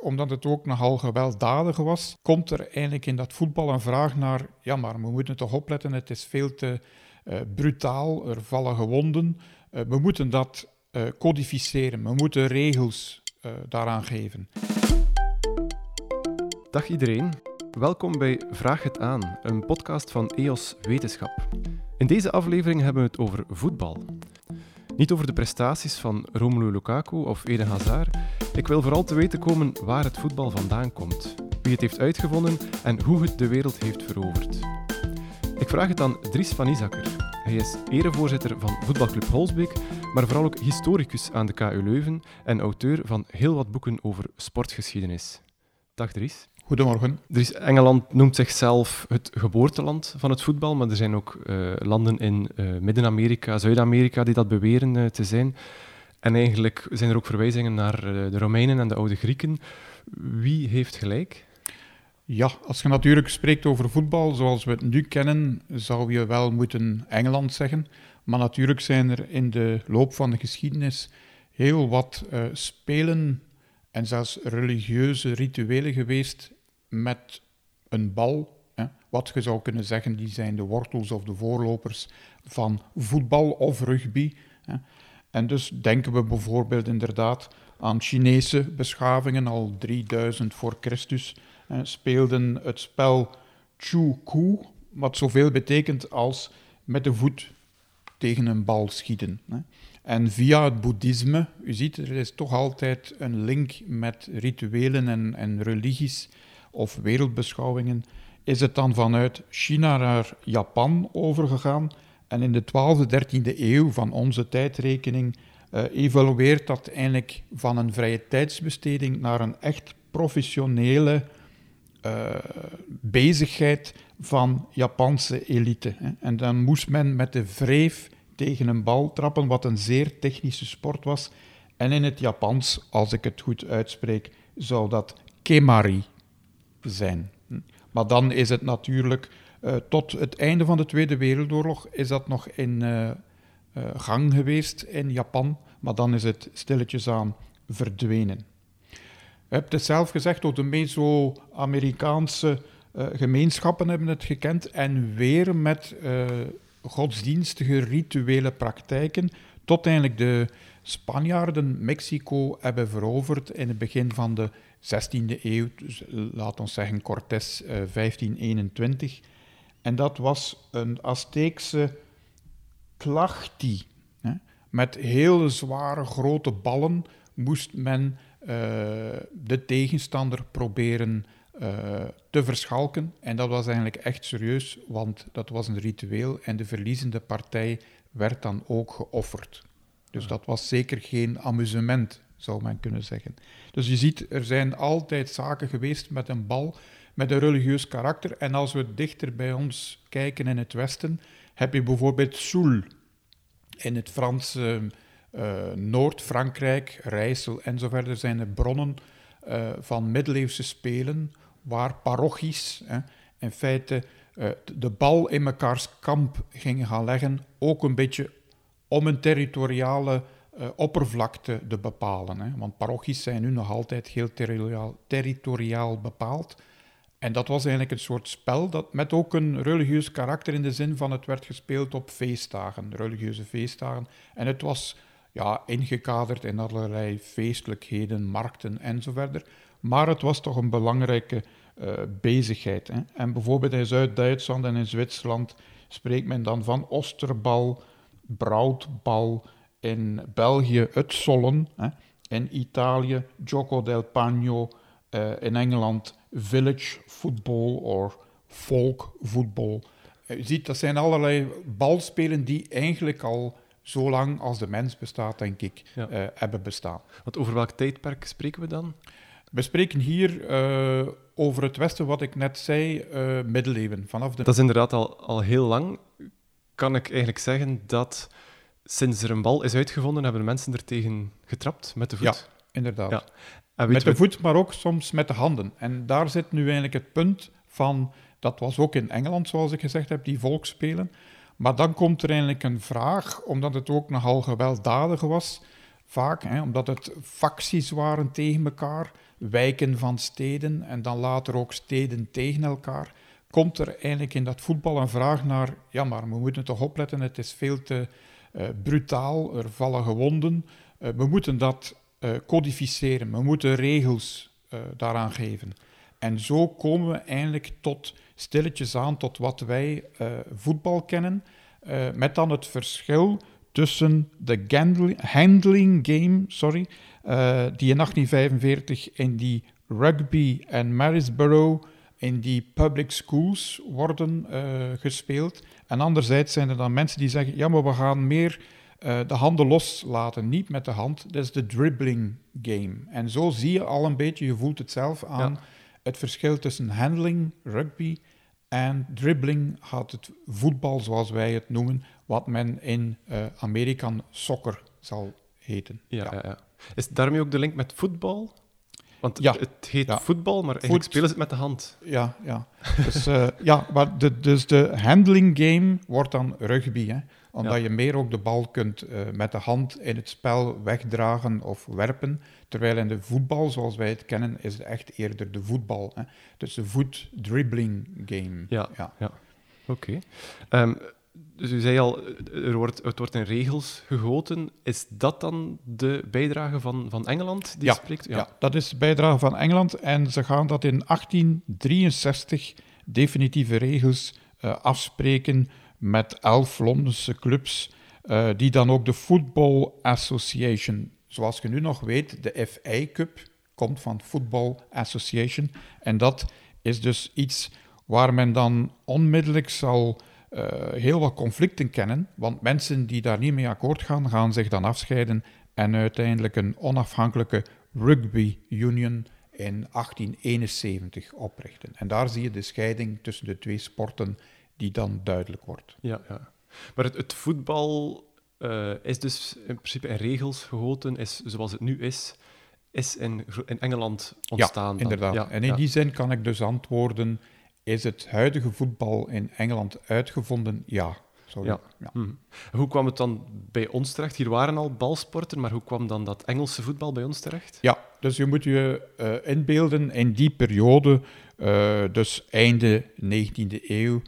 Omdat het ook nogal gewelddadig was, komt er eigenlijk in dat voetbal een vraag naar: ja, maar we moeten toch opletten, het is veel te uh, brutaal, er vallen gewonden. Uh, we moeten dat uh, codificeren, we moeten regels daaraan geven. Dag iedereen, welkom bij Vraag het aan, een podcast van EOS Wetenschap. In deze aflevering hebben we het over voetbal. Niet over de prestaties van Romelu Lukaku of Eden Hazard. Ik wil vooral te weten komen waar het voetbal vandaan komt, wie het heeft uitgevonden en hoe het de wereld heeft veroverd. Ik vraag het aan Dries van Isakker. Hij is erevoorzitter van voetbalclub Holsbeek, maar vooral ook historicus aan de KU Leuven en auteur van heel wat boeken over sportgeschiedenis. Dag Dries. Goedemorgen. Dries, Engeland noemt zichzelf het geboorteland van het voetbal, maar er zijn ook uh, landen in uh, Midden-Amerika, Zuid-Amerika die dat beweren uh, te zijn. En eigenlijk zijn er ook verwijzingen naar de Romeinen en de oude Grieken. Wie heeft gelijk? Ja, als je natuurlijk spreekt over voetbal zoals we het nu kennen, zou je wel moeten Engeland zeggen. Maar natuurlijk zijn er in de loop van de geschiedenis heel wat spelen en zelfs religieuze rituelen geweest met een bal. Hè. Wat je zou kunnen zeggen, die zijn de wortels of de voorlopers van voetbal of rugby. Hè. En dus denken we bijvoorbeeld inderdaad aan Chinese beschavingen al 3000 voor Christus eh, speelden het spel Chu Ku, wat zoveel betekent als met de voet tegen een bal schieten. En via het boeddhisme, u ziet, er is toch altijd een link met rituelen en, en religies of wereldbeschouwingen, is het dan vanuit China naar Japan overgegaan. En in de 12e, 13e eeuw van onze tijdrekening uh, evolueert dat eigenlijk van een vrije tijdsbesteding naar een echt professionele uh, bezigheid van Japanse elite. Hè. En dan moest men met de wreef tegen een bal trappen, wat een zeer technische sport was. En in het Japans, als ik het goed uitspreek, zou dat kemari zijn. Maar dan is het natuurlijk uh, tot het einde van de Tweede Wereldoorlog is dat nog in uh, uh, gang geweest in Japan, maar dan is het stilletjes aan verdwenen. Je hebt het zelf gezegd, ook de Meso-Amerikaanse gemeenschappen hebben het gekend en weer met godsdienstige rituele praktijken, tot eindelijk de Spanjaarden Mexico hebben veroverd in het begin van de 16e eeuw, dus laat ons zeggen Cortés uh, 1521. En dat was een Azteekse klachti. Hè. Met hele zware grote ballen moest men uh, de tegenstander proberen te verschalken. En dat was eigenlijk echt serieus, want dat was een ritueel en de verliezende partij werd dan ook geofferd. Dus dat was zeker geen amusement, zou men kunnen zeggen. Dus je ziet, er zijn altijd zaken geweest met een bal, met een religieus karakter. En als we dichter bij ons kijken in het Westen, heb je bijvoorbeeld Soul in het Franse uh, Noord-Frankrijk, Rijssel en zo verder zijn er bronnen uh, van middeleeuwse spelen waar parochies hè, in feite uh, de bal in mekaars kamp gingen gaan leggen, ook een beetje om een territoriale uh, oppervlakte te bepalen. Hè. Want parochies zijn nu nog altijd heel territoriaal, territoriaal bepaald. En dat was eigenlijk een soort spel dat met ook een religieus karakter in de zin van het werd gespeeld op feestdagen, religieuze feestdagen. En het was ja, ingekaderd in allerlei feestelijkheden, markten enzovoort. Maar het was toch een belangrijke bezigheid. Hè. En bijvoorbeeld in Zuid-Duitsland en in Zwitserland spreekt men dan van Osterbal, Broutbal, in België het Sollen, hè. in Italië Gioco del Pagno, uh, in Engeland village football of folk football. Je ziet, dat zijn allerlei balspelen die eigenlijk al zo lang als de mens bestaat, denk ik, ja. uh, hebben bestaan. Want over welk tijdperk spreken we dan? We spreken hier uh, over het Westen, wat ik net zei, uh, middeleeuwen. Vanaf de... Dat is inderdaad al, al heel lang. Kan ik eigenlijk zeggen dat sinds er een bal is uitgevonden, hebben mensen er tegen getrapt met de voet? Ja, inderdaad. Ja. met de voet, maar ook soms met de handen. En daar zit nu eigenlijk het punt van... Dat was ook in Engeland, zoals ik gezegd heb, die volksspelen. Maar dan komt er eigenlijk een vraag, omdat het ook nogal gewelddadig was vaak, hè, omdat het facties waren tegen elkaar, wijken van steden en dan later ook steden tegen elkaar, komt er eigenlijk in dat voetbal een vraag naar, ja maar we moeten toch opletten, het is veel te uh, brutaal, er vallen gewonden, uh, we moeten dat uh, codificeren, we moeten regels daaraan geven. En zo komen we eigenlijk tot stilletjes aan tot wat wij voetbal kennen, met dan het verschil tussen de handling game, sorry, uh, die in 1845 in die rugby en Marysborough in die public schools worden uh, gespeeld. En anderzijds zijn er dan mensen die zeggen, ja, maar we gaan meer uh, de handen loslaten, niet met de hand. Dat is de dribbling game. En zo zie je al een beetje, je voelt het zelf aan, ja. het verschil tussen handling, rugby en dribbling gaat het voetbal, zoals wij het noemen, wat men in uh, Amerikaan soccer zal heten. Ja, ja. ja, Is daarmee ook de link met voetbal? Want ja. het heet voetbal, maar eigenlijk Voet... spelen ze het met de hand. Ja, ja. Dus, uh, ja maar de, dus de handling game wordt dan rugby. Hè? Omdat je meer ook de bal kunt uh, met de hand in het spel wegdragen of werpen. Terwijl in de voetbal, zoals wij het kennen, is het echt eerder de voetbal. Hè? Dus de voet-dribbling game. Ja, ja. ja. oké. Okay. Um, dus u zei al, er wordt, het wordt in regels gegoten. Is dat dan de bijdrage van, van Engeland die ja, spreekt? Ja. ja. dat is de bijdrage van Engeland. En ze gaan dat in 1863 definitieve regels uh, afspreken met elf Londense clubs, uh, die dan ook de Football Association, zoals je nu nog weet, de FA Cup, komt van Football Association. En dat is dus iets waar men dan onmiddellijk zal uh, heel wat conflicten kennen, want mensen die daar niet mee akkoord gaan, gaan zich dan afscheiden en uiteindelijk een onafhankelijke rugby union in 1871 oprichten. En daar zie je de scheiding tussen de twee sporten die dan duidelijk wordt. Ja, ja. maar het, het voetbal uh, is dus in principe in regels gegoten, is zoals het nu is, is in, in Engeland ontstaan. Ja, inderdaad. Ja, en in ja. die zin kan ik dus antwoorden is het huidige voetbal in Engeland uitgevonden? Ja. Sorry. ja. ja. Hm. Hoe kwam het dan bij ons terecht? Hier waren al balsporten, maar hoe kwam dan dat Engelse voetbal bij ons terecht? Ja, dus je moet je uh, inbeelden in die periode, uh, dus einde 19e eeuw,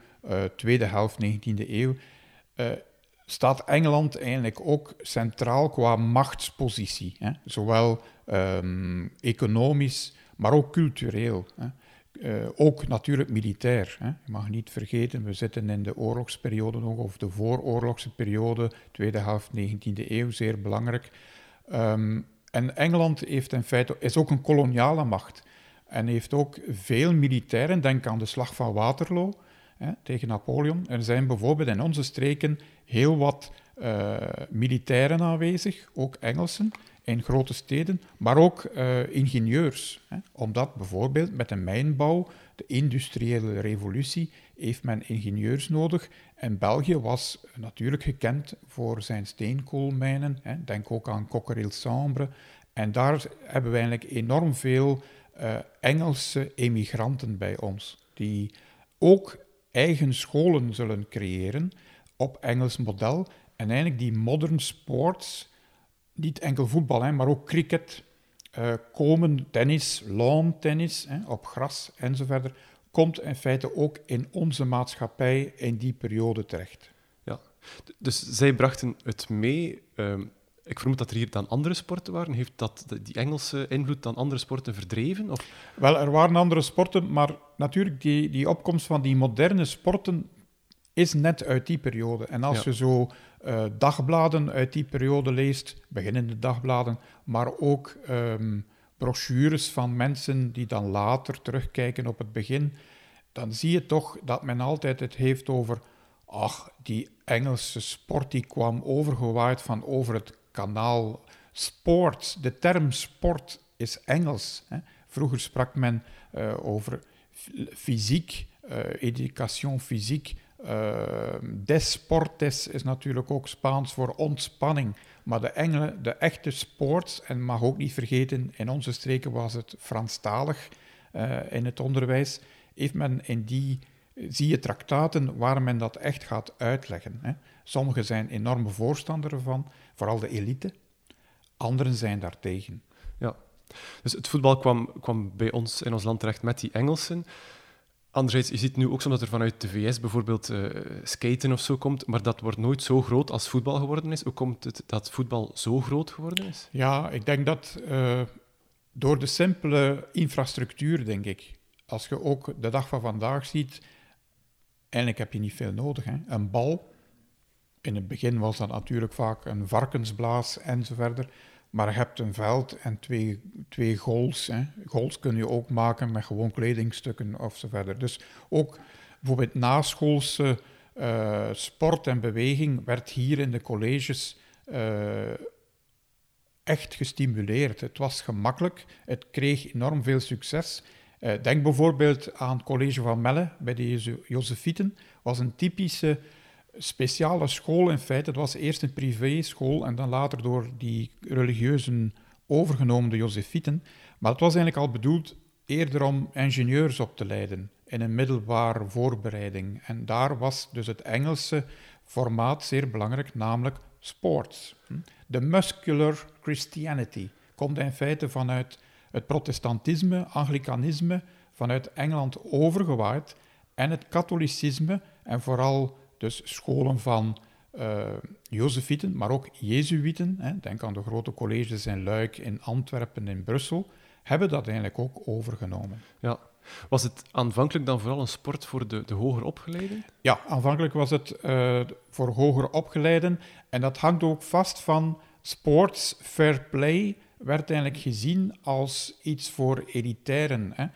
tweede helft 19e eeuw, staat Engeland eigenlijk ook centraal qua machtspositie. Hè? Zowel um, economisch, maar ook cultureel. Hè? Uh, ook natuurlijk militair. Hè. Je mag niet vergeten, we zitten in de oorlogsperiode nog, of de vooroorlogse periode, tweede helft 19e eeuw, zeer belangrijk. Um, en Engeland heeft in feite, is ook een koloniale macht en heeft ook veel militairen. Denk aan de slag van Waterloo hè, tegen Napoleon. Er zijn bijvoorbeeld in onze streken heel wat uh, militairen aanwezig, ook Engelsen in grote steden, maar ook uh, ingenieurs. Hè. Omdat bijvoorbeeld met de mijnbouw, de industriële revolutie, heeft men ingenieurs nodig. En België was natuurlijk gekend voor zijn steenkoolmijnen. Hè. Denk ook aan Cockerill-Sambre. En daar hebben we eigenlijk enorm veel uh, Engelse emigranten bij ons, die ook eigen scholen zullen creëren op Engels model. En eigenlijk die modern sports niet enkel voetbal, hè, maar ook cricket, uh, komen, tennis, lawn tennis, hè, op gras enzovoort, komt in feite ook in onze maatschappij in die periode terecht. Ja, dus zij brachten het mee. Uh, ik vermoed dat er hier dan andere sporten waren. Heeft dat, die Engelse invloed dan andere sporten verdreven? Of? Wel, er waren andere sporten, maar natuurlijk die, die opkomst van die moderne sporten is net uit die periode. En als je zo uh, dagbladen uit die periode leest, beginnende dagbladen, maar ook um, brochures van mensen die dan later terugkijken op het begin, dan zie je toch dat men altijd het heeft over, ach, die Engelse sport die kwam overgewaaid van over het kanaal. Sport, de term sport is Engels. Hè. Vroeger sprak men uh, over fysiek, uh, education fysiek, uh, desportes is natuurlijk ook Spaans voor ontspanning. Maar de, Engelen, de echte sport, en mag ook niet vergeten, in onze streken was het Franstalig in het onderwijs, heeft men in die, zie je traktaten waar men dat echt gaat uitleggen. Hè. Sommigen zijn enorme voorstander ervan, vooral de elite. Anderen zijn daartegen. Ja, dus het voetbal kwam, kwam bij ons in ons land terecht met die Engelsen. Anderzijds, je ziet nu ook soms dat er vanuit de VS bijvoorbeeld uh, skaten of zo komt, maar dat wordt nooit zo groot als voetbal geworden is. Hoe komt het dat voetbal zo groot geworden is? Ja, ik denk dat uh, door de simpele infrastructuur, denk ik. Als je ook de dag van vandaag ziet, eigenlijk heb je niet veel nodig. Hè? Een bal, in het begin was dat natuurlijk vaak een varkensblaas enzovoort. Maar je hebt een veld en twee, twee goals. Hè. Goals kun je ook maken met gewoon kledingstukken of verder. Dus ook bijvoorbeeld naschoolse uh, sport en beweging werd hier in de colleges uh, echt gestimuleerd. Het was gemakkelijk, het kreeg enorm veel succes. Uh, denk bijvoorbeeld aan het college van Melle bij de Josefieten. was een typische speciale school in feite. Het was eerst een privéschool en dan later door die religieuzen overgenomen, de Josefieten. Maar het was eigenlijk al bedoeld eerder om ingenieurs op te leiden in een middelbare voorbereiding. En daar was dus het Engelse formaat zeer belangrijk, namelijk sports. De muscular Christianity komt in feite vanuit het protestantisme, anglicanisme, vanuit Engeland overgewaaid en het katholicisme en vooral dus scholen van uh, Josefieten, maar ook Jezuïten, hè, denk aan de grote colleges in Luik, in Antwerpen, in Brussel, hebben dat eigenlijk ook overgenomen. Ja. Was het aanvankelijk dan vooral een sport voor de, de hoger opgeleiden? Ja, aanvankelijk was het uh, voor hoger opgeleiden. En dat hangt ook vast van sports fair play, werd eigenlijk gezien als iets voor elitairen. Hè.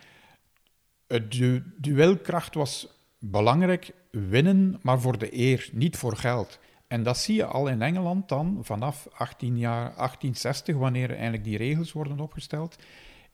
De duelkracht was belangrijk winnen, maar voor de eer, niet voor geld. En dat zie je al in Engeland dan vanaf 18 jaar, 1860, wanneer eigenlijk die regels worden opgesteld,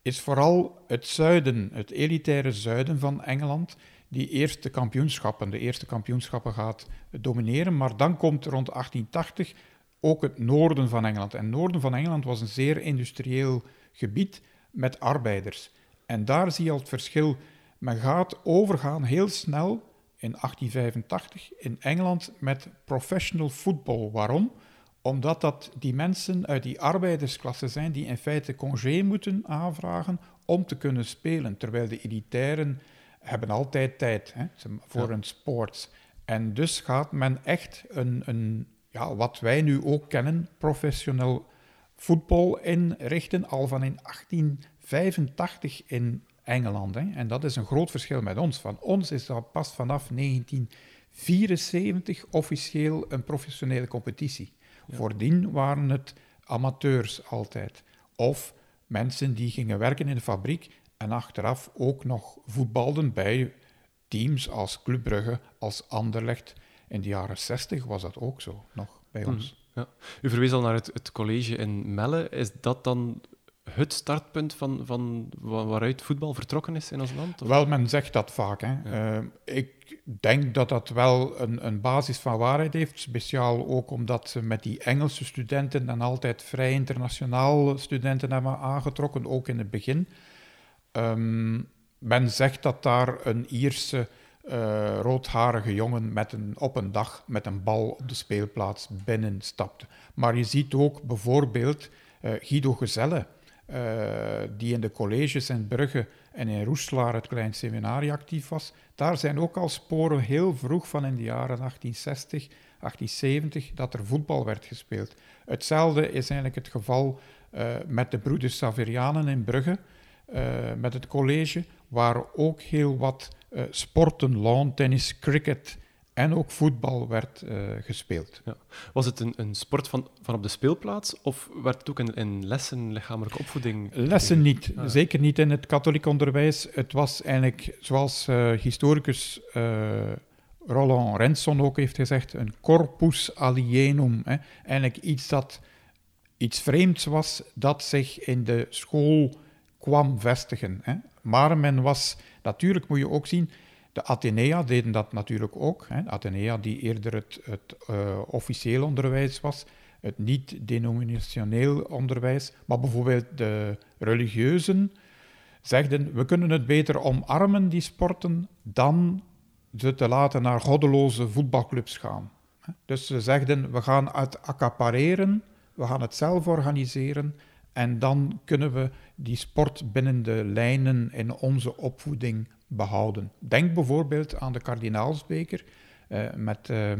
is vooral het zuiden, het elitaire zuiden van Engeland, die eerste kampioenschappen, de eerste kampioenschappen gaat domineren. Maar dan komt rond 1880 ook het noorden van Engeland. En het noorden van Engeland was een zeer industrieel gebied met arbeiders. En daar zie je al het verschil. Men gaat overgaan heel snel in 1885 in Engeland met professional football. Waarom? Omdat dat die mensen uit die arbeidersklasse zijn die in feite congé moeten aanvragen om te kunnen spelen, terwijl de elitairen hebben altijd tijd hè, voor een sport. En dus gaat men echt een, een ja, wat wij nu ook kennen, professioneel voetbal inrichten, al van in 1885 in Engeland. Hè. En dat is een groot verschil met ons. Van ons is dat pas vanaf 1974 officieel een professionele competitie. Voordien waren het amateurs altijd. Of mensen die gingen werken in de fabriek en achteraf ook nog voetbalden bij teams als Club Brugge, als Anderlecht. In de jaren 60 was dat ook zo, nog bij mhm. ons. Ja. U verwees al naar het, het college in Melle. Is dat dan het startpunt van, van waaruit voetbal vertrokken is in ons land? Wel, men zegt dat vaak. Hè. Eh, ik denk dat dat wel een, een basis van waarheid heeft, speciaal ook omdat ze met die Engelse studenten dan altijd vrij internationaal studenten hebben aangetrokken, ook in het begin. Um, men zegt dat daar een Ierse uh, roodharige jongen met een, op een dag met een bal op de speelplaats binnenstapte. Maar je ziet ook bijvoorbeeld uh, Guido Gezelle, uh, die in de colleges in Brugge en in Roeslaar, het klein seminarie, actief was. Daar zijn ook al sporen heel vroeg van in de jaren 1860, 1870 dat er voetbal werd gespeeld. Hetzelfde is eigenlijk het geval met de broeders Saverianen in Brugge, met het college, waar ook heel wat sporten, lawn tennis, cricket en ook voetbal werd uh, gespeeld. Ja. Was het een, een, sport van, van op de speelplaats of werd het ook in, in lessen, lichamelijke opvoeding? Lessen niet, ah. zeker niet in het katholiek onderwijs. Het was eigenlijk, zoals uh, historicus Roland Renson ook heeft gezegd, een corpus alienum. Hè. Eigenlijk iets dat iets vreemds was, dat zich in de school kwam vestigen. Hè. Maar men was, natuurlijk moet je ook zien, de Athenea deden dat natuurlijk ook. Hè. Athenea die eerder het, het uh, officieel onderwijs was, het niet-denominationeel onderwijs. Maar bijvoorbeeld de religieuzen zegden, we kunnen het beter omarmen, die sporten, dan ze te laten naar goddeloze voetbalclubs gaan. Dus ze zegden, we gaan het accapareren we gaan het zelf organiseren en dan kunnen we die sport binnen de lijnen in onze opvoeding behouden. Denk bijvoorbeeld aan de kardinaalsbeker uh, met uh,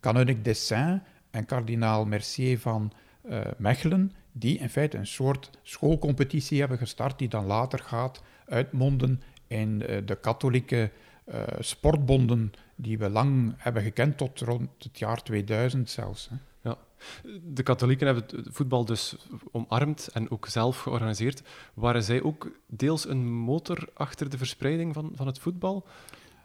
Canonic Dessin en kardinaal Mercier van uh, Mechelen, die in feite een soort schoolcompetitie hebben gestart, die dan later gaat uitmonden in de katholieke sportbonden die we lang hebben gekend tot rond het jaar 2000 zelfs. Hè. De katholieken hebben het voetbal dus omarmd en ook zelf georganiseerd. Waren zij ook deels een motor achter de verspreiding van, van het voetbal?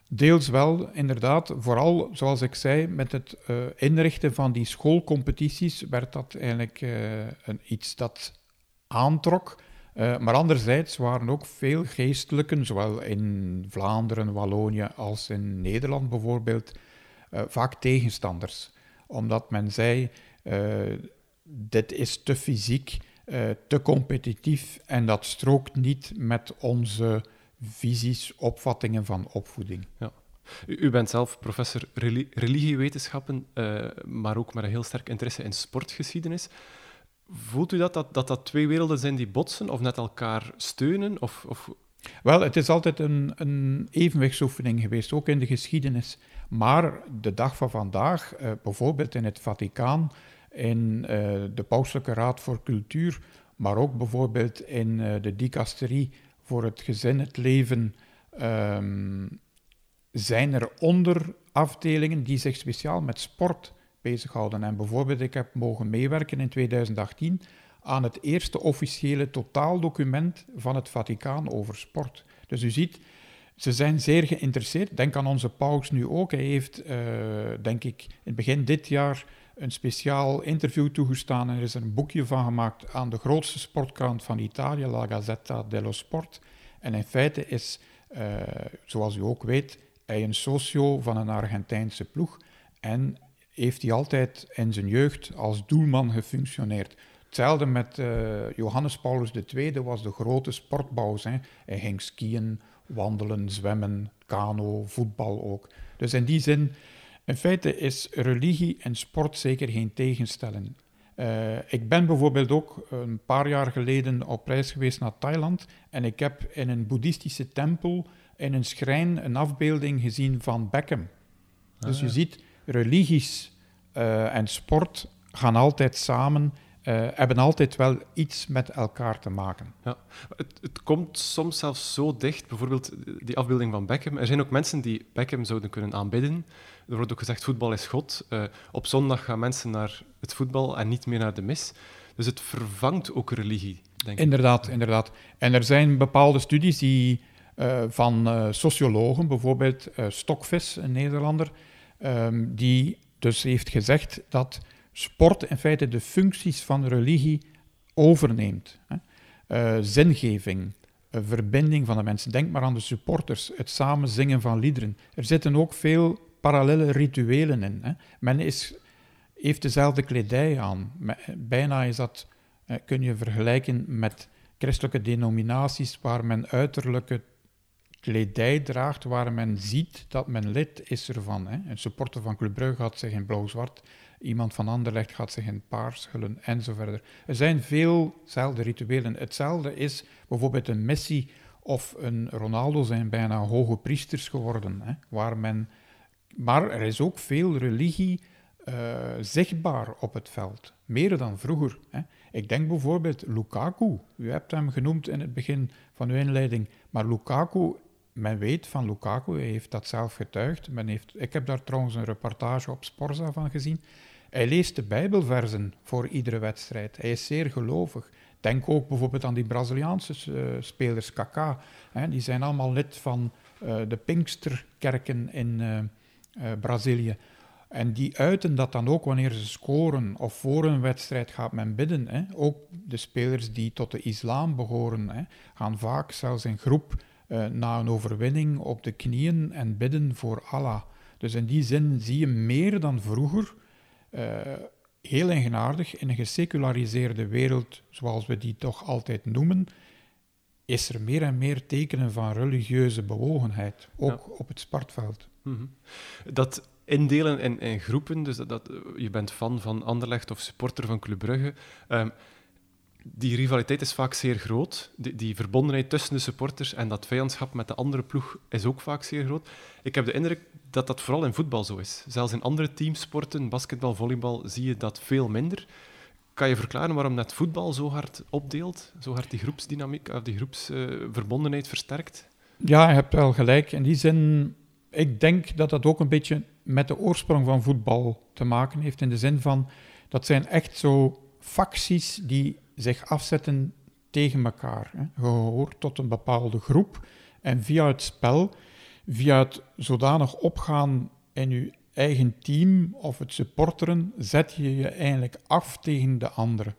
Deels wel, inderdaad. Vooral, zoals ik zei, met het uh, inrichten van die schoolcompetities werd dat eigenlijk uh, een, iets dat aantrok. Uh, maar anderzijds waren ook veel geestelijken, zowel in Vlaanderen, Wallonië als in Nederland bijvoorbeeld, vaak tegenstanders. Omdat men zei, dit is te fysiek, te competitief en dat strookt niet met onze visies, opvattingen van opvoeding. Ja. U, u bent zelf professor religiewetenschappen, uh, maar ook met een heel sterk interesse in sportgeschiedenis. Voelt u dat, dat, dat dat twee werelden zijn die botsen of net elkaar steunen? Of, of... Wel, het is altijd een, een evenwichtsoefening geweest, ook in de geschiedenis. Maar de dag van vandaag, uh, bijvoorbeeld in het Vaticaan, in uh, de Pauselijke Raad voor Cultuur, maar ook bijvoorbeeld in uh, de dicasterie voor het gezin, het leven, um, zijn er onderafdelingen die zich speciaal met sport bezighouden. En bijvoorbeeld, ik heb mogen meewerken in 2018 aan het eerste officiële totaaldocument van het Vaticaan over sport. Dus u ziet, ze zijn zeer geïnteresseerd. Denk aan onze paus nu ook. Hij heeft, uh, denk ik, in het begin dit jaar een speciaal interview toegestaan en er is een boekje van gemaakt aan de grootste sportkrant van Italië, La Gazzetta dello Sport. En in feite is, uh, zoals u ook weet, hij een socio van een Argentijnse ploeg en heeft hij altijd in zijn jeugd als doelman gefunctioneerd. Hetzelfde met uh, Johannes Paulus II was de grote sportbouw. Hij ging skiën, wandelen, zwemmen, kano, voetbal ook. Dus in die zin in feite is religie en sport zeker geen tegenstelling. Uh, ik ben bijvoorbeeld ook een paar jaar geleden op reis geweest naar Thailand en ik heb in een boeddhistische tempel in een schrijn een afbeelding gezien van Beckham. Dus ah, je ziet, religies uh, en sport gaan altijd samen uh, hebben altijd wel iets met elkaar te maken. Ja. Het, het, komt soms zelfs zo dicht, bijvoorbeeld die afbeelding van Beckham. Er zijn ook mensen die Beckham zouden kunnen aanbidden. Er wordt ook gezegd, voetbal is God. Uh, op zondag gaan mensen naar het voetbal en niet meer naar de mis. Dus het vervangt ook religie, denk ik. Inderdaad, inderdaad. En er zijn bepaalde studies die, uh, van sociologen, bijvoorbeeld Stokvis, een Nederlander, um, die dus heeft gezegd dat sport in feite de functies van religie overneemt. Hè. Uh, zingeving, uh, verbinding van de mensen. Denk maar aan de supporters, het samen zingen van liederen. Er zitten ook veel parallele rituelen in. Hè. Men is, heeft dezelfde kledij aan. Bijna is dat, uh, kun je vergelijken met christelijke denominaties waar men uiterlijke kledij draagt, waar men ziet dat men lid is ervan. Hè. Een supporter van Club Brugge had zich in blauw-zwart Iemand van Anderlecht gaat zich in paars hullen en verder. Er zijn veelzelfde rituelen. Hetzelfde is bijvoorbeeld een Messi of een Ronaldo zijn bijna hoge priesters geworden. Hè, waar men, maar er is ook veel religie uh, zichtbaar op het veld. Meer dan vroeger. Hè. Ik denk bijvoorbeeld Lukaku. U hebt hem genoemd in het begin van uw inleiding. Maar Lukaku men weet van Lukaku, hij heeft dat zelf getuigd. Men heeft, ik heb daar trouwens een reportage op Sporza van gezien. Hij leest de Bijbelversen voor iedere wedstrijd. Hij is zeer gelovig. Denk ook bijvoorbeeld aan die Braziliaanse uh, spelers, Kaká. Die zijn allemaal lid van uh, de Pinksterkerken in uh, Brazilië. En die uiten dat dan ook wanneer ze scoren of voor een wedstrijd gaat men bidden. Hè. Ook de spelers die tot de islam behoren, hè, gaan vaak zelfs in groep na een overwinning op de knieën en bidden voor Allah. Dus in die zin zie je meer dan vroeger uh, heel eigenaardig, in een geseculariseerde wereld, zoals we die toch altijd noemen, is er meer en meer tekenen van religieuze bewogenheid, ook op het sportveld. Mhm. Dat indelen in, in groepen. Dus dat, dat, je bent fan van Anderlecht of supporter van Club Brugge. Ehm, die rivaliteit is vaak zeer groot. Die, die, verbondenheid tussen de supporters en dat vijandschap met de andere ploeg is ook vaak zeer groot. Ik heb de indruk dat dat vooral in voetbal zo is. Zelfs in andere teamsporten, basketbal, volleybal, zie je dat veel minder. Kan je verklaren waarom net voetbal zo hard opdeelt? Zo hard die groepsdynamiek, of die groepsverbondenheid versterkt? Ja, je hebt wel gelijk. In die zin, ik denk dat dat ook een beetje met de oorsprong van voetbal te maken heeft. In de zin van, dat zijn echt zo facties die zich afzetten tegen elkaar. Je hoort tot een bepaalde groep en via het spel, via het zodanig opgaan in je eigen team of het supporteren, zet je je eigenlijk af tegen de anderen.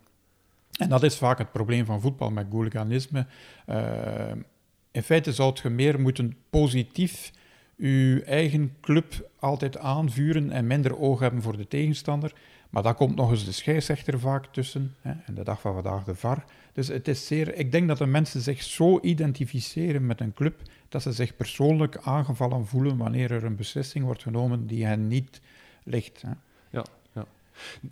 En dat is vaak het probleem van voetbal met hooliganisme. Uh, in feite zou je meer moeten positief je eigen club altijd aanvuren en minder oog hebben voor de tegenstander. Maar dan komt nog eens de scheidsrechter vaak tussen, hè, en de dag van vandaag de VAR. Dus het is zeer, ik denk dat de mensen zich zo identificeren met een club, dat ze zich persoonlijk aangevallen voelen wanneer er een beslissing wordt genomen die hen niet ligt. Hè. Ja, ja.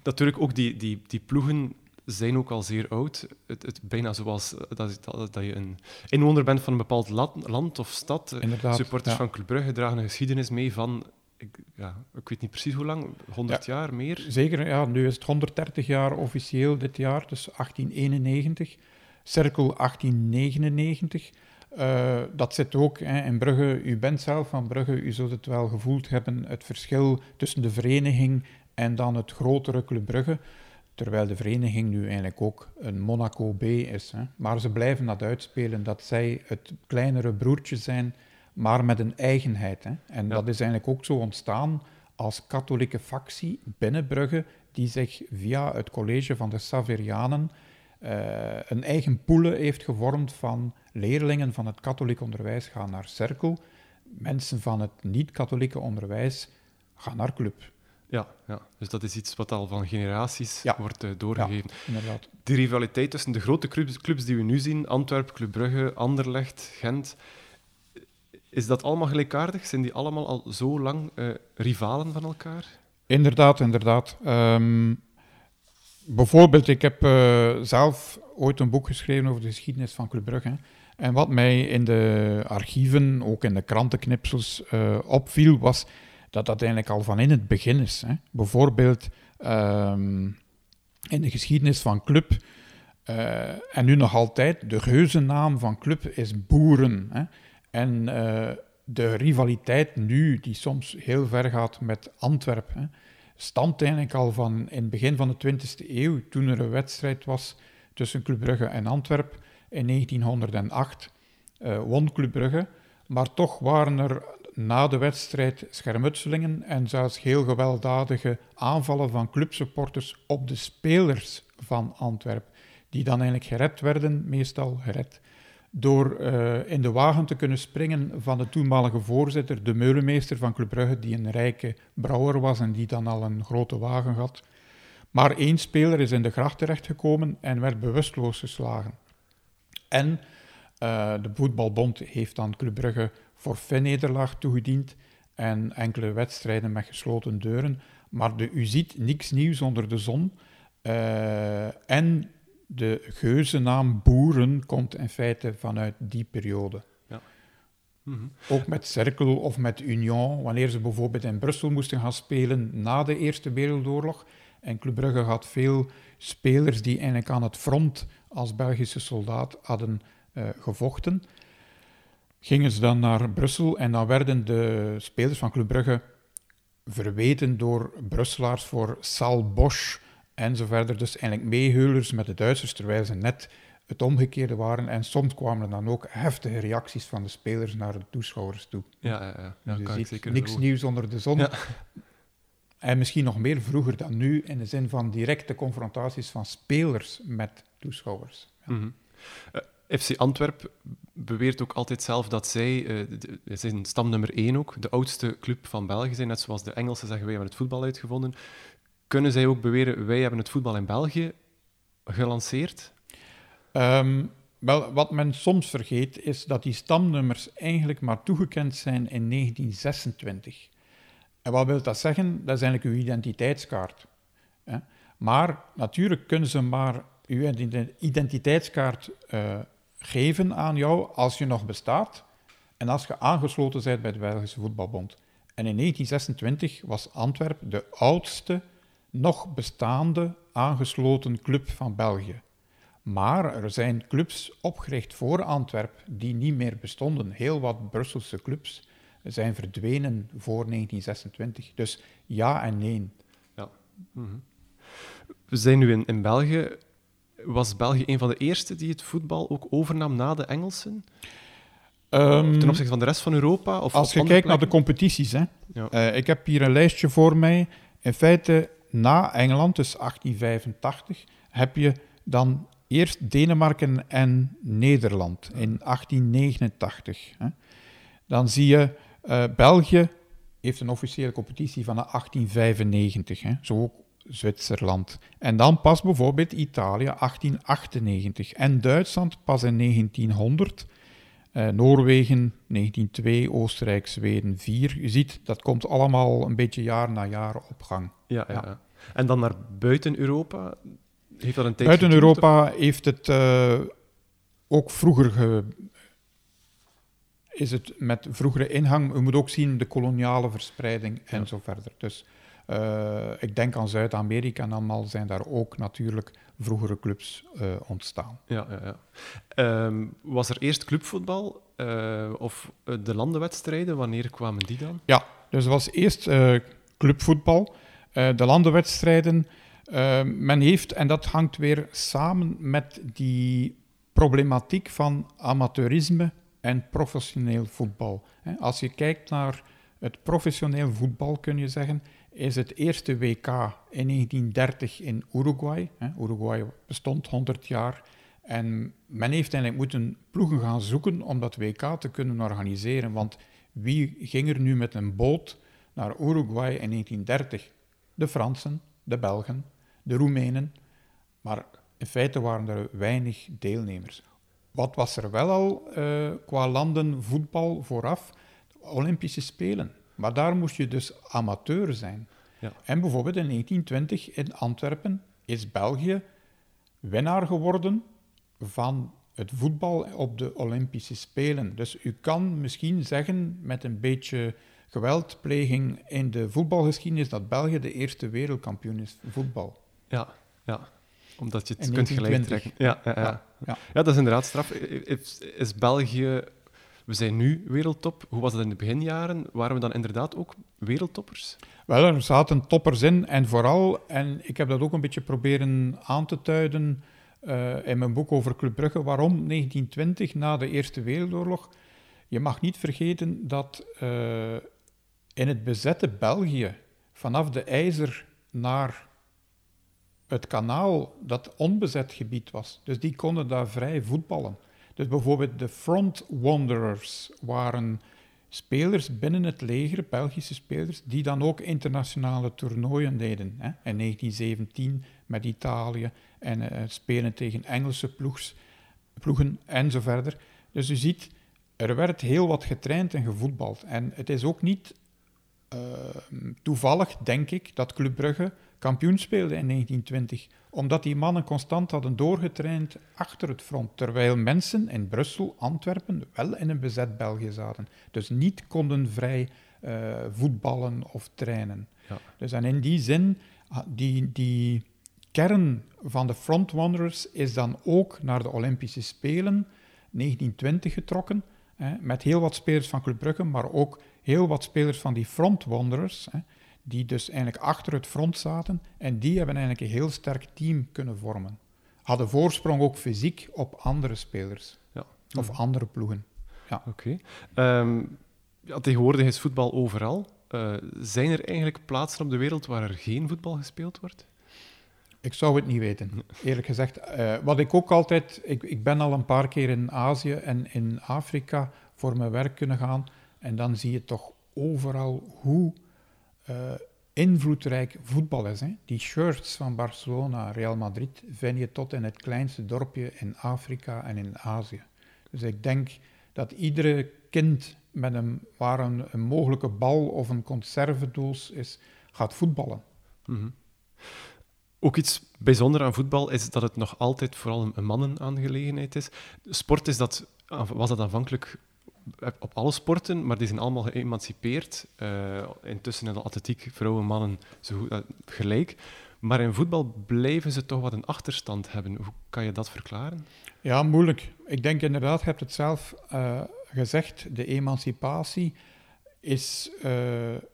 Natuurlijk ook die, die, die ploegen zijn ook al zeer oud. Het, het bijna zoals dat, dat, dat, je een inwoner bent van een bepaald land of stad. Inderdaad, Supporters van Club Brugge dragen een geschiedenis mee van ik, ja, ik weet niet precies hoe lang, 100 jaar meer? Zeker, ja, nu is het 130 jaar officieel dit jaar, dus 1891. Cirkel 1899. Uh, dat zit ook hè, in Brugge. U bent zelf van Brugge, u zult het wel gevoeld hebben, het verschil tussen de vereniging en dan het grotere Club Brugge. Terwijl de vereniging nu eigenlijk ook een Monaco B is. Hè. Maar ze blijven dat uitspelen, dat zij het kleinere broertje zijn maar met een eigenheid. Hè. En dat is eigenlijk ook zo ontstaan als katholieke factie binnen Brugge, die zich via het college van de Saverianen uh, een eigen poele heeft gevormd van leerlingen van het katholiek onderwijs gaan naar Cirkel, mensen van het niet-katholieke onderwijs gaan naar Club. Ja, ja, dus dat is iets wat al van generaties wordt uh, doorgegeven. Ja, inderdaad. Die rivaliteit tussen de grote clubs, clubs die we nu zien, Antwerpen, Club Brugge, Anderlecht, Gent, is dat allemaal gelijkaardig? Zijn die allemaal al zo lang uh, rivalen van elkaar? Inderdaad, inderdaad. Um, bijvoorbeeld, ik heb uh, zelf ooit een boek geschreven over de geschiedenis van Club Brugge. En wat mij in de archieven, ook in de krantenknipsels, uh, opviel, was dat dat eigenlijk al van in het begin is. Hè. Bijvoorbeeld um, in de geschiedenis van Club, en nu nog altijd, de geuzennaam van Club is Boeren. Hè. En uh, de rivaliteit nu, die soms heel ver gaat met Antwerpen, stamt eigenlijk al van in het begin van de 20e eeuw, toen er een wedstrijd was tussen Club Brugge en Antwerpen in 1908. Uh, won Club Brugge, maar toch waren er na de wedstrijd schermutselingen en zelfs heel gewelddadige aanvallen van clubsupporters op de spelers van Antwerpen, die dan eigenlijk gered werden, meestal gered door uh, in de wagen te kunnen springen van de toenmalige voorzitter, de meulemeester van Club Brugge, die een rijke brouwer was en die dan al een grote wagen had. Maar één speler is in de gracht terechtgekomen en werd bewusteloos geslagen. En uh, de voetbalbond heeft dan Club Brugge forfait-nederlaag toegediend en enkele wedstrijden met gesloten deuren. Maar de, u ziet niks nieuws onder de zon. Uh, en de geuzennaam Boeren komt in feite vanuit die periode. Ja. Mhm. Ook met Cercle of met Union, wanneer ze bijvoorbeeld in Brussel moesten gaan spelen na de Eerste Wereldoorlog. En Club Brugge had veel spelers die eigenlijk aan het front als Belgische soldaat hadden uh, gevochten. Gingen ze dan naar Brussel en dan werden de spelers van Club Brugge verweten door Brusselaars voor Sal Bosch, en zo verder. Dus eigenlijk meeheulers met de Duitsers, terwijl ze net het omgekeerde waren. En soms kwamen er dan ook heftige reacties van de spelers naar de toeschouwers toe. Ja, ja, ja. ja dus zeker niks nieuws onder de zon. Ja. En misschien nog meer vroeger dan nu, in de zin van directe confrontaties van spelers met toeschouwers. Ja. Mm -hmm. uh, FC Antwerp beweert ook altijd zelf dat zij, uh, de, zijn stamnummer 1 ook, de oudste club van België zijn. Net zoals de Engelsen zeggen, wij hebben het voetbal uitgevonden kunnen zij ook beweren, wij hebben het voetbal in België gelanceerd? Um, wel, wat men soms vergeet, is dat die stamnummers eigenlijk maar toegekend zijn in 1926. En wat wil dat zeggen? Dat is eigenlijk uw identiteitskaart. Hè? Maar natuurlijk kunnen ze maar uw identiteitskaart uh, geven aan jou als je nog bestaat en als je aangesloten bent bij de Belgische Voetbalbond. En in 1926 was Antwerpen de oudste nog bestaande aangesloten club van België. Maar er zijn clubs opgericht voor Antwerpen die niet meer bestonden. Heel wat Brusselse clubs zijn verdwenen voor 1926. Dus ja en nee. Ja. Mhm. We zijn nu in, in België. Was België een van de eerste die het voetbal ook overnam na de Engelsen? Um, ten opzichte van de rest van Europa? Of als je kijkt naar de competities. Hè. Ja. Uh, ik heb hier een lijstje voor mij. In feite, na Engeland, dus 1885, heb je dan eerst Denemarken en Nederland in 1889. Hè. Dan zie je uh, België heeft een officiële competitie van 1895, hè. zo ook Zwitserland. En dan pas bijvoorbeeld Italië 1898 en Duitsland pas in 1900. Uh, Noorwegen 1902, Oostenrijk, Zweden 4. Je ziet, dat komt allemaal een beetje jaar na jaar op gang. Ja, ja. ja. En dan naar buiten Europa? Heeft dat een Buiten Europa heeft het uh, ook vroeger ge, is het met vroegere inhang. We moeten ook zien de koloniale verspreiding en ja. zo verder. Dus uh, ik denk aan Zuid-Amerika en allemaal zijn daar ook natuurlijk vroegere clubs uh, ontstaan. Ja, ja, ja. Um, was er eerst clubvoetbal uh, of de landenwedstrijden? Wanneer kwamen die dan? Ja, dus er was eerst clubvoetbal. De landenwedstrijden, men heeft, en dat hangt weer samen met die problematiek van amateurisme en professioneel voetbal. Als je kijkt naar het professioneel voetbal, kun je zeggen, is het eerste WK in 1930 in Uruguay. Uruguay bestond 100 jaar. En men heeft eigenlijk moeten ploegen gaan zoeken om dat WK te kunnen organiseren. Want wie ging er nu met een boot naar Uruguay in 1930? De Fransen, de Belgen, de Roemenen. Maar in feite waren er weinig deelnemers. Wat was er wel al uh, qua landenvoetbal vooraf? Olympische Spelen. Maar daar moest je dus amateur zijn. Ja. En bijvoorbeeld in 1920 in Antwerpen is België winnaar geworden van het voetbal op de Olympische Spelen. Dus u kan misschien zeggen met een beetje geweldpleging in de voetbalgeschiedenis dat België de eerste wereldkampioen is voetbal. Ja, ja omdat je het kunt gelijk trekken. Ja, ja, ja. ja, ja. dat is inderdaad straf. Is, is België we zijn nu wereldtop. Hoe was dat in de beginjaren? Waren we dan inderdaad ook wereldtoppers? Wel, er zaten toppers in. En vooral, en ik heb dat ook een beetje proberen aan te duiden uh, in mijn boek over Club Brugge, waarom 1920, na de Eerste Wereldoorlog, je mag niet vergeten dat uh, in het bezette België, vanaf de IJzer naar het kanaal, dat onbezet gebied was. Dus die konden daar vrij voetballen. Dus bijvoorbeeld de Front Wanderers waren spelers binnen het leger, Belgische spelers, die dan ook internationale toernooien deden. Hè? In 1917 met Italië en uh, spelen tegen Engelse ploegen en zo verder. Dus u ziet, er werd heel wat getraind en gevoetbald. En het is ook niet toevallig, denk ik, dat Club Brugge kampioen speelde in 1920 omdat die mannen constant hadden doorgetraind achter het front, terwijl mensen in Brussel, Antwerpen, wel in een bezet België zaten. Dus niet konden vrij uh, voetballen of trainen. Ja. Dus en in die zin, ah, die, die kern van de Front Wanderers is dan ook naar de Olympische Spelen 1920 getrokken, hè, met heel wat spelers van Club Brugge, maar ook heel wat spelers van die Front Wanderers. Hè, die dus eigenlijk achter het front zaten en die hebben eigenlijk een heel sterk team kunnen vormen. Hadden voorsprong ook fysiek op andere spelers ja. of mhm. andere ploegen. Ja. Oké. Ehm, ja, tegenwoordig is voetbal overal. Uh, zijn er eigenlijk plaatsen op de wereld waar er geen voetbal gespeeld wordt? Ik zou het niet weten, eerlijk gezegd. Uh, wat ik ook altijd... Ik, ik ben al een paar keer in Azië en in Afrika voor mijn werk kunnen gaan. En dan zie je toch overal hoe uh, invloedrijk voetbal is. Hè? Die shirts van Barcelona, Real Madrid, vind je tot in het kleinste dorpje in Afrika en in Azië. Dus ik denk dat iedere kind met een, waar een, een mogelijke bal of een conservedoos is, gaat voetballen. Mhm. Ook iets bijzonder aan voetbal is dat het nog altijd vooral een mannenaangelegenheid is. Sport is dat, was dat aanvankelijk op alle sporten, maar die zijn allemaal geëmancipeerd. Uh, intussen in de atletiek, vrouwen en mannen zo uh, gelijk. Maar in voetbal blijven ze toch wat een achterstand hebben. Hoe kan je dat verklaren? Ja, moeilijk. Ik denk inderdaad, je hebt het zelf uh, gezegd, de emancipatie is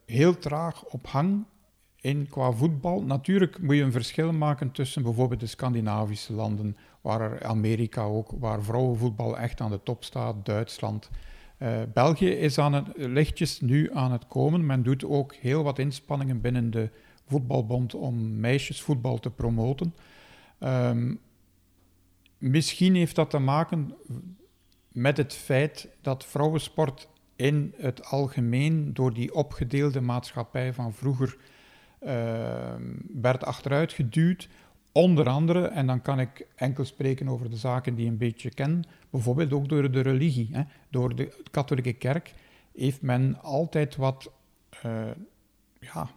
heel traag op hang in qua voetbal. Natuurlijk moet je een verschil maken tussen bijvoorbeeld de Scandinavische landen, waar er Amerika ook, waar vrouwenvoetbal echt aan de top staat, Duitsland. Uh, België is aan het, lichtjes nu aan het komen. Men doet ook heel wat inspanningen binnen de voetbalbond om meisjesvoetbal te promoten. Um, misschien heeft dat te maken met het feit dat vrouwensport in het algemeen door die opgedeelde maatschappij van vroeger uh, werd achteruit geduwd. Onder andere, en dan kan ik enkel spreken over de zaken die ik een beetje ken, bijvoorbeeld ook door de religie. Hè. Door de katholieke kerk heeft men altijd wat uh, ja,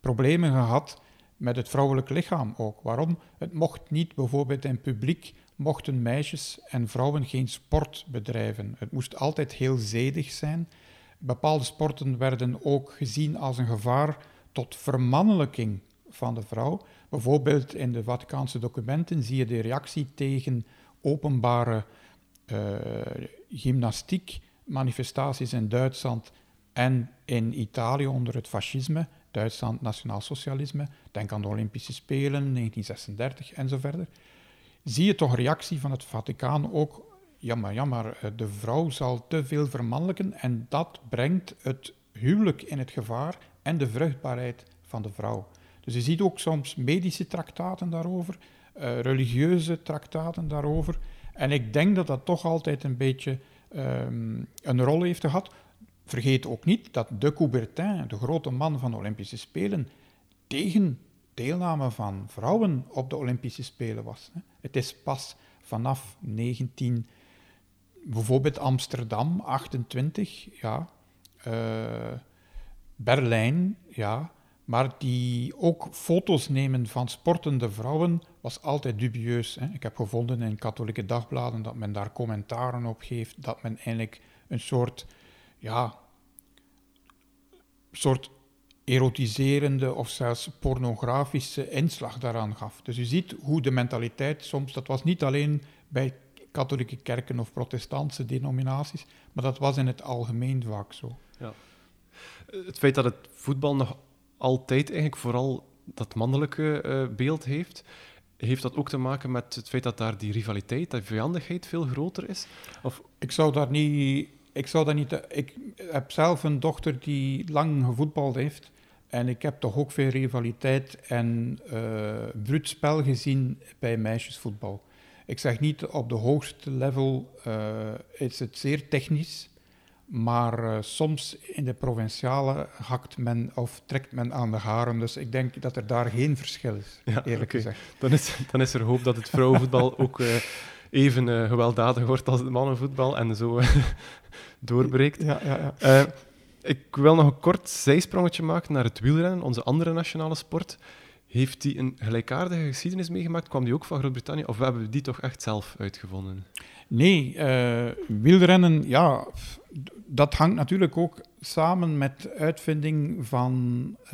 problemen gehad met het vrouwelijk lichaam ook. Waarom? Het mocht niet, bijvoorbeeld in publiek, mochten meisjes en vrouwen geen sport bedrijven. Het moest altijd heel zedig zijn. Bepaalde sporten werden ook gezien als een gevaar tot vermannelijking van de vrouw. Bijvoorbeeld in de Vaticaanse documenten zie je de reactie tegen openbare uh, gymnastiek manifestaties in Duitsland en in Italië onder het fascisme, Duitsland nationaal socialisme, denk aan de Olympische Spelen 1936 en zo verder. Zie je toch reactie van het Vaticaan ook, ja maar, ja maar eh, de vrouw zal te veel vermannelijken en dat brengt het huwelijk in het gevaar en de vruchtbaarheid van de vrouw. Dus je ziet ook soms medische traktaten daarover, uh, religieuze traktaten daarover. En ik denk dat dat toch altijd een beetje um, een rol heeft gehad. Vergeet ook niet dat de Coubertin, de grote man van de Olympische Spelen, tegen deelname van vrouwen op de Olympische Spelen was. Het is pas vanaf 19, bijvoorbeeld Amsterdam, 28, ja, uh, Berlijn, ja, maar die ook foto's nemen van sportende vrouwen was altijd dubieus. Hè. Ik heb gevonden in katholieke dagbladen dat men daar commentaren op geeft, dat men eigenlijk een soort, ja, soort erotiserende of zelfs pornografische inslag daaraan gaf. Dus u ziet hoe de mentaliteit soms, dat was niet alleen bij katholieke kerken of protestantse denominaties, maar dat was in het algemeen vaak zo. Ja. Het feit dat het voetbal nog altijd eigenlijk vooral dat mannelijke uh, beeld heeft, heeft dat ook te maken met het feit dat daar die rivaliteit, die vijandigheid veel groter is? Of... Ik zou daar niet... Ik, zou daar niet, ik heb zelf een dochter die lang gevoetbald heeft. En ik heb toch ook veel rivaliteit en uh, bruut spel gezien bij meisjesvoetbal. Ik zeg niet op de hoogste level uh, is het zeer technisch. Maar uh, soms in de provinciale hakt men of trekt men aan de haren. Dus ik denk dat er daar geen verschil is, ja, eerlijk okay. gezegd. Dan is, dan is er hoop dat het vrouwenvoetbal ook uh, even uh, gewelddadig wordt als het mannenvoetbal en zo doorbreekt. Ja, ja, ja. ik wil nog een kort zijsprongetje maken naar het wielrennen, onze andere nationale sport. Heeft die een gelijkaardige geschiedenis meegemaakt? Kwam die ook van Groot-Brittannië of hebben we die toch echt zelf uitgevonden? Nee, wielrennen, ja dat hangt natuurlijk ook samen met de uitvinding van uh,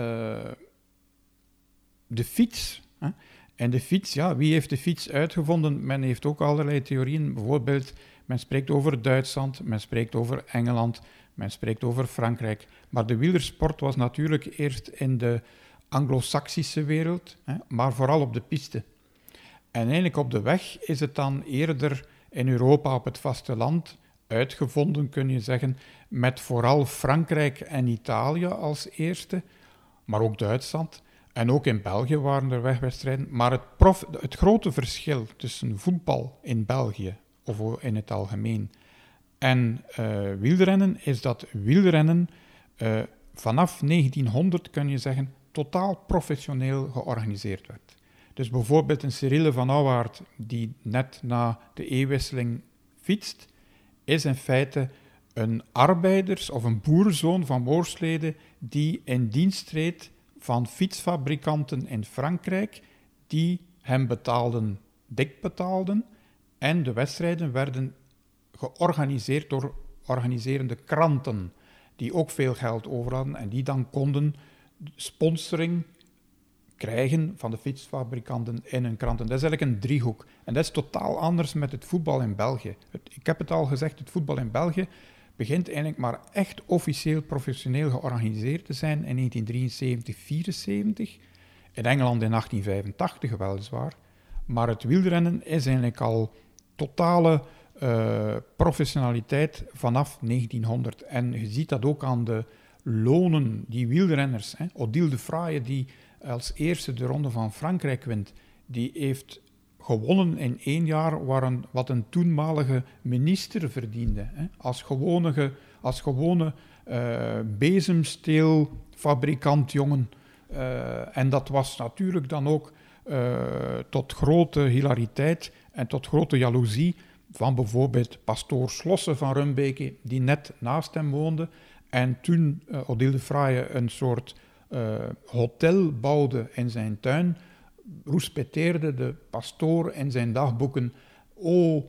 de fiets. Hè? En de fiets, ja, wie heeft de fiets uitgevonden? Men heeft ook allerlei theorieën. Bijvoorbeeld, men spreekt over Duitsland, men spreekt over Engeland, men spreekt over Frankrijk. Maar de wielersport was natuurlijk eerst in de Anglo-Saxische wereld, hè, maar vooral op de piste. En eigenlijk op de weg is het dan eerder in Europa op het vasteland uitgevonden, kun je zeggen, met vooral Frankrijk en Italië als eerste, maar ook Duitsland. En ook in België waren er wegwedstrijden. Maar het, prof, het grote verschil tussen voetbal in België, of in het algemeen, en uh, wielrennen, is dat wielrennen uh, vanaf 1900, kun je zeggen, totaal professioneel georganiseerd werd. Dus bijvoorbeeld een Cyrille van Auwaard, die net na de eeuwwisseling fietst, is in feite een arbeiders- of een boerenzoon van Moorsleden die in dienst treedt van fietsfabrikanten in Frankrijk, die hem betaalden, dik betaalden, en de wedstrijden werden georganiseerd door organiserende kranten, die ook veel geld over hadden en die dan konden sponsoring krijgen van de fietsfabrikanten in hun kranten. Dat is eigenlijk een driehoek. En dat is totaal anders met het voetbal in België. ik heb het al gezegd, het voetbal in België begint eigenlijk maar echt officieel professioneel georganiseerd te zijn in 1973, 74. In Engeland in 1885 weliswaar. Maar het wielrennen is eigenlijk al totale uh, professionaliteit vanaf 1900. En je ziet dat ook aan de lonen die wielrenners. Hè. Odile de Fraaie, die als eerste de Ronde van Frankrijk wint, die heeft gewonnen in één jaar een, wat een toenmalige minister verdiende. Hè. Als gewone, als gewone uh, bezemsteelfabrikant jongen. Uh, en dat was natuurlijk dan ook uh, tot grote hilariteit en tot grote jaloezie van bijvoorbeeld pastoor Slossen van Rumbeke, die net naast hem woonde. En toen Odile de Fraaie een soort uh, hotel bouwde in zijn tuin, roespeteerde de pastoor in zijn dagboeken: O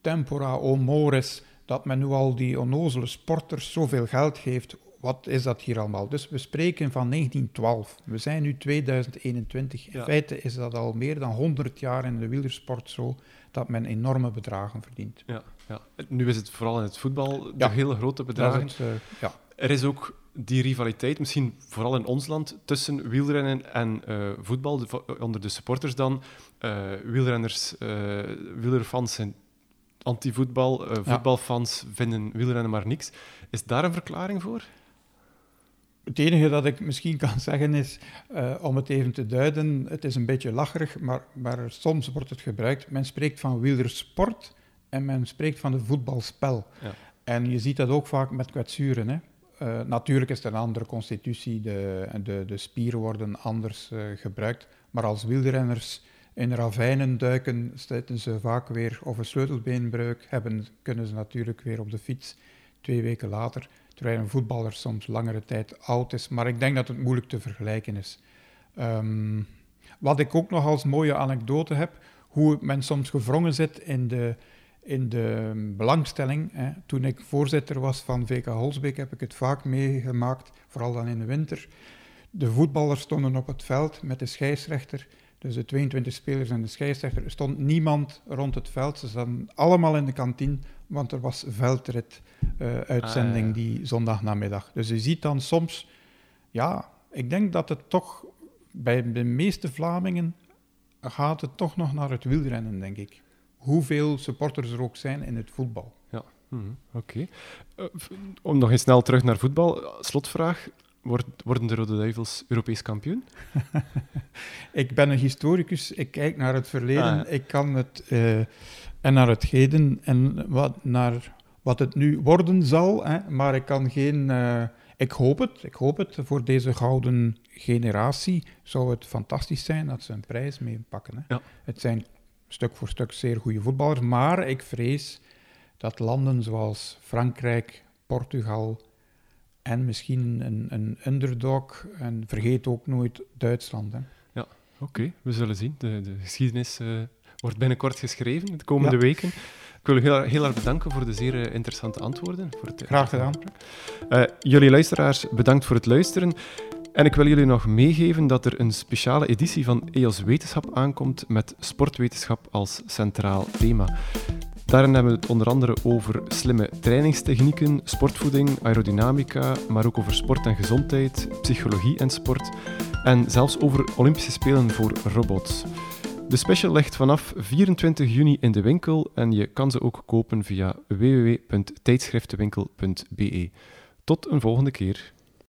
tempora, o mores, dat men nu al die onnozele sporters zoveel geld geeft. Wat is dat hier allemaal? Dus we spreken van 1912. We zijn nu 2021. In feite is dat al meer dan 100 jaar in de wielersport zo dat men enorme bedragen verdient. Ja, ja. Nu is het vooral in het voetbal de hele grote bedragen. uh, ja. Er is ook die rivaliteit, misschien vooral in ons land, tussen wielrennen en uh, voetbal, de, onder de supporters dan. Uh, wielrenners, wielerfans zijn anti-voetbal, voetbalfans vinden wielrennen maar niks. Is daar een verklaring voor? Het enige dat ik misschien kan zeggen is, uh, om het even te duiden, het is een beetje lacherig, maar, maar soms wordt het gebruikt. Men spreekt van wielersport en men spreekt van het voetbalspel. Ja. En je ziet dat ook vaak met kwetsuren. Hè. Uh, natuurlijk is het een andere constitutie, de, de, de spieren worden anders uh, gebruikt. Maar als wielrenners in ravijnen duiken, stuiten ze vaak weer of een sleutelbeenbreuk hebben, kunnen ze natuurlijk weer op de fiets twee weken later terwijl een voetballer soms langere tijd oud is. Maar ik denk dat het moeilijk te vergelijken is. Um, wat ik ook nog als mooie anekdote heb, hoe men soms gevrongen zit in de, in de belangstelling. Hè. Toen ik voorzitter was van VK Holsbeek heb ik het vaak meegemaakt, vooral dan in de winter. De voetballers stonden op het veld met de scheidsrechter. Dus de 22 spelers en de scheidsrechter. Er stond niemand rond het veld. Ze zaten allemaal in de kantine want er was veldrit-uitzending uh, ah, die zondagnamiddag. Dus je ziet dan soms, ja, ik denk dat het toch bij de meeste Vlamingen gaat het toch nog naar het wielrennen, denk ik. Hoeveel supporters er ook zijn in het voetbal. Ja, mm, oké. Okay. Uh, om nog eens snel terug naar voetbal. Slotvraag. Worden de Rode Duivels Europees kampioen? ik ben een historicus, ik kijk naar het verleden, ah, ja. ik kan het... Uh, en naar het heden en wat, naar wat het nu worden zal. Hè. Maar ik kan geen. Uh, ik hoop het. Ik hoop het. Voor deze gouden generatie zou het fantastisch zijn dat ze een prijs meepakken. Hè. Ja. Het zijn stuk voor stuk zeer goede voetballers. Maar ik vrees dat landen zoals Frankrijk, Portugal en misschien een, een underdog. En vergeet ook nooit Duitsland. Hè. Ja, oké. We zullen zien. De, de geschiedenis. Uh wordt binnenkort geschreven, de komende ja. weken. Ik wil u heel, heel erg bedanken voor de zeer eh, interessante antwoorden. Voor het, Graag gedaan. Uh, jullie luisteraars, bedankt voor het luisteren. En ik wil jullie nog meegeven dat er een speciale editie van EOS Wetenschap aankomt met sportwetenschap als centraal thema. Daarin hebben we het onder andere over slimme trainingstechnieken, sportvoeding, aerodynamica, maar ook over sport en gezondheid, psychologie en sport en zelfs over Olympische Spelen voor robots. De special ligt vanaf 24 juni in de winkel en je kan ze ook kopen via www.tijdschriftenwinkel.be. Tot een volgende keer.